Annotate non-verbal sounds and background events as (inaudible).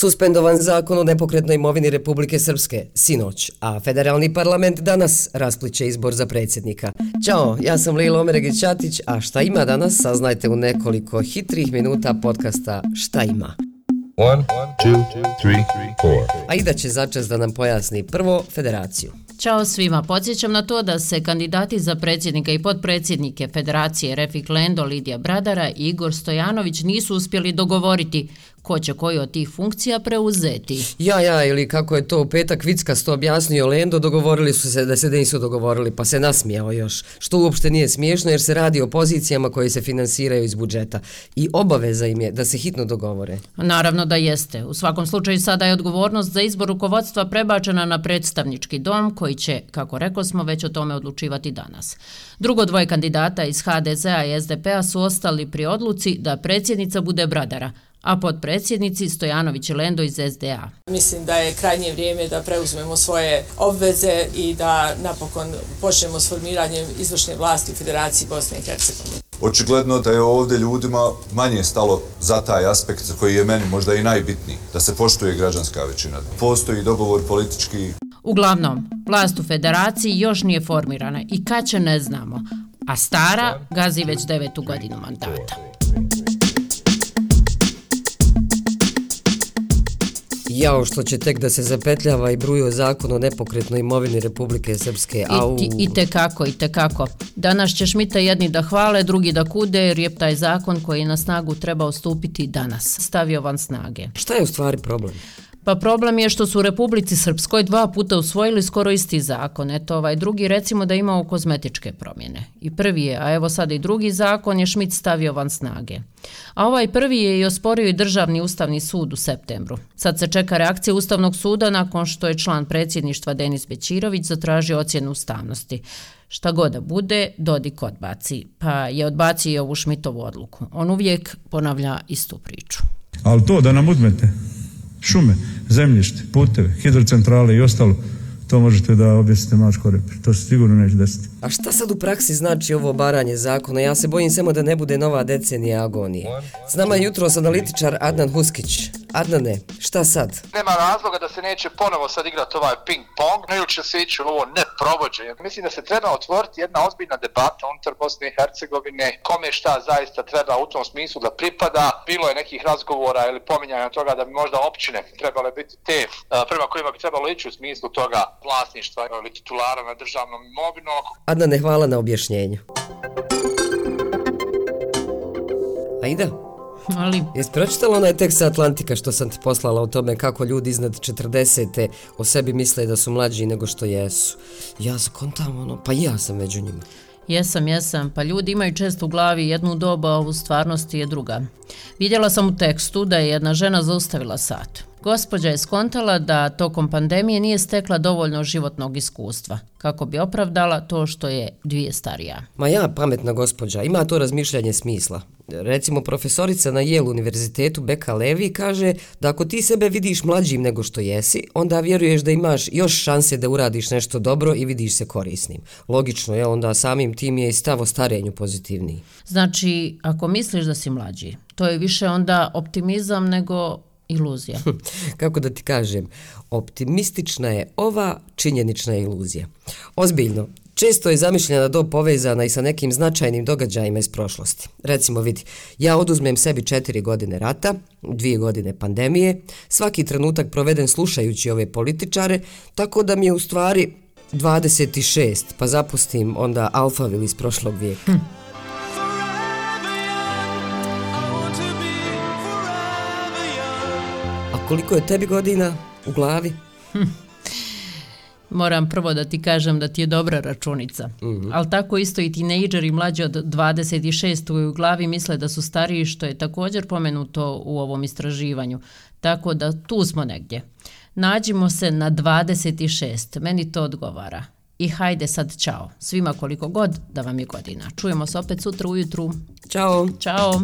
Suspendovan zakon o nepokretnoj imovini Republike Srpske, sinoć, a federalni parlament danas raspliće izbor za predsjednika. Ćao, ja sam Lilo Omeregić-Ćatić, a šta ima danas saznajte u nekoliko hitrih minuta podcasta Šta ima. One, two, three, four. A Ida će začas da nam pojasni prvo federaciju. Ćao svima, podsjećam na to da se kandidati za predsjednika i podpredsjednike Federacije Refik Lendo, Lidija Bradara i Igor Stojanović nisu uspjeli dogovoriti ko će koji od tih funkcija preuzeti. Ja, ja, ili kako je to u petak Vickasto objasnio Lendo, dogovorili su se da se nisu dogovorili, pa se nasmijao još. Što uopšte nije smiješno jer se radi o pozicijama koje se finansiraju iz budžeta. I obaveza im je da se hitno dogovore. Naravno da jeste. U svakom slučaju sada je odgovornost za izbor rukovodstva prebačena na predstavnički dom koji će, kako rekao smo, već o tome odlučivati danas. Drugo dvoje kandidata iz HDZ-a i SDP-a su ostali pri odluci da predsjednica bude Bradara, a podpredsjednici Stojanović i Lendo iz SDA. Mislim da je krajnje vrijeme da preuzmemo svoje obveze i da napokon počnemo s formiranjem izvršne vlasti u Federaciji Bosne i Hercegovine. Očigledno da je ovdje ljudima manje stalo za taj aspekt koji je meni možda i najbitniji, da se poštuje građanska većina. Postoji dogovor politički. Uglavnom, vlast u federaciji još nije formirana i kad će ne znamo, a stara gazi već devetu godinu mandata. Jao što će tek da se zapetljava i bruju zakon o nepokretnoj imovini Republike Srpske. Au. I, I te kako, i te kako. Danas će Šmita jedni da hvale, drugi da kude, jer je taj zakon koji na snagu treba ustupiti danas. Stavio van snage. Šta je u stvari problem? Pa problem je što su u Republici Srpskoj dva puta usvojili skoro isti zakon. Eto, ovaj drugi recimo da imao kozmetičke promjene. I prvi je, a evo sada i drugi zakon je Šmit stavio van snage. A ovaj prvi je i osporio i državni ustavni sud u septembru. Sad se čeka reakcija Ustavnog suda nakon što je član predsjedništva Denis Bećirović zatražio ocjenu ustavnosti. Šta god da bude, Dodik odbaci. Pa je odbacio ovu Šmitovu odluku. On uvijek ponavlja istu priču. Ali to da nam uzmete, šume, zemljište, puteve, hidrocentrale i ostalo, to možete da objasnite Mačko Repir. To se sigurno neće desiti. A šta sad u praksi znači ovo baranje zakona? Ja se bojim samo da ne bude nova decenija agonije. S nama je jutro analitičar Adnan Huskić. Adnane, šta sad? Nema razloga da se neće ponovo sad igrati ovaj ping-pong, ne će se ići ovo neprovođenje. Mislim da se treba otvoriti jedna ozbiljna debata unutar Bosne i Hercegovine, kome šta zaista treba u tom smislu da pripada. Bilo je nekih razgovora ili pominjanja toga da bi možda općine trebale biti te prema kojima bi trebalo ići u smislu toga vlasništva ili titulara na državnom imovinu. Adnane, hvala na objašnjenju. Aida? Ali... Jesi pročitala onaj tekst sa Atlantika što sam ti poslala o tome kako ljudi iznad 40. o sebi misle da su mlađi nego što jesu? Ja se kontam ono, pa ja sam među njima. Jesam, jesam. Pa ljudi imaju često u glavi jednu dobu, a u stvarnosti je druga. Vidjela sam u tekstu da je jedna žena zaustavila sat. Gospođa je skontala da tokom pandemije nije stekla dovoljno životnog iskustva, kako bi opravdala to što je dvije starija. Ma ja, pametna gospođa, ima to razmišljanje smisla. Recimo, profesorica na Yale univerzitetu Beka Levi kaže da ako ti sebe vidiš mlađim nego što jesi, onda vjeruješ da imaš još šanse da uradiš nešto dobro i vidiš se korisnim. Logično je, onda samim tim je i stavo starenju pozitivniji. Znači, ako misliš da si mlađi, to je više onda optimizam nego iluzija. (laughs) Kako da ti kažem, optimistična je ova činjenična iluzija. Ozbiljno, često je zamišljena do povezana i sa nekim značajnim događajima iz prošlosti. Recimo, vidi, ja oduzmem sebi četiri godine rata, dvije godine pandemije, svaki trenutak proveden slušajući ove političare, tako da mi je u stvari 26, pa zapustim onda Alphaville iz prošlog vijeka. Hm. koliko je tebi godina u glavi? Hm. Moram prvo da ti kažem da ti je dobra računica. Mm -hmm. Ali tako isto i tinejdžeri mlađi od 26 u glavi misle da su stariji, što je također pomenuto u ovom istraživanju. Tako da tu smo negdje. Nađimo se na 26. Meni to odgovara. I hajde sad čao. Svima koliko god da vam je godina. Čujemo se opet sutra ujutru. Ćao. Ćao.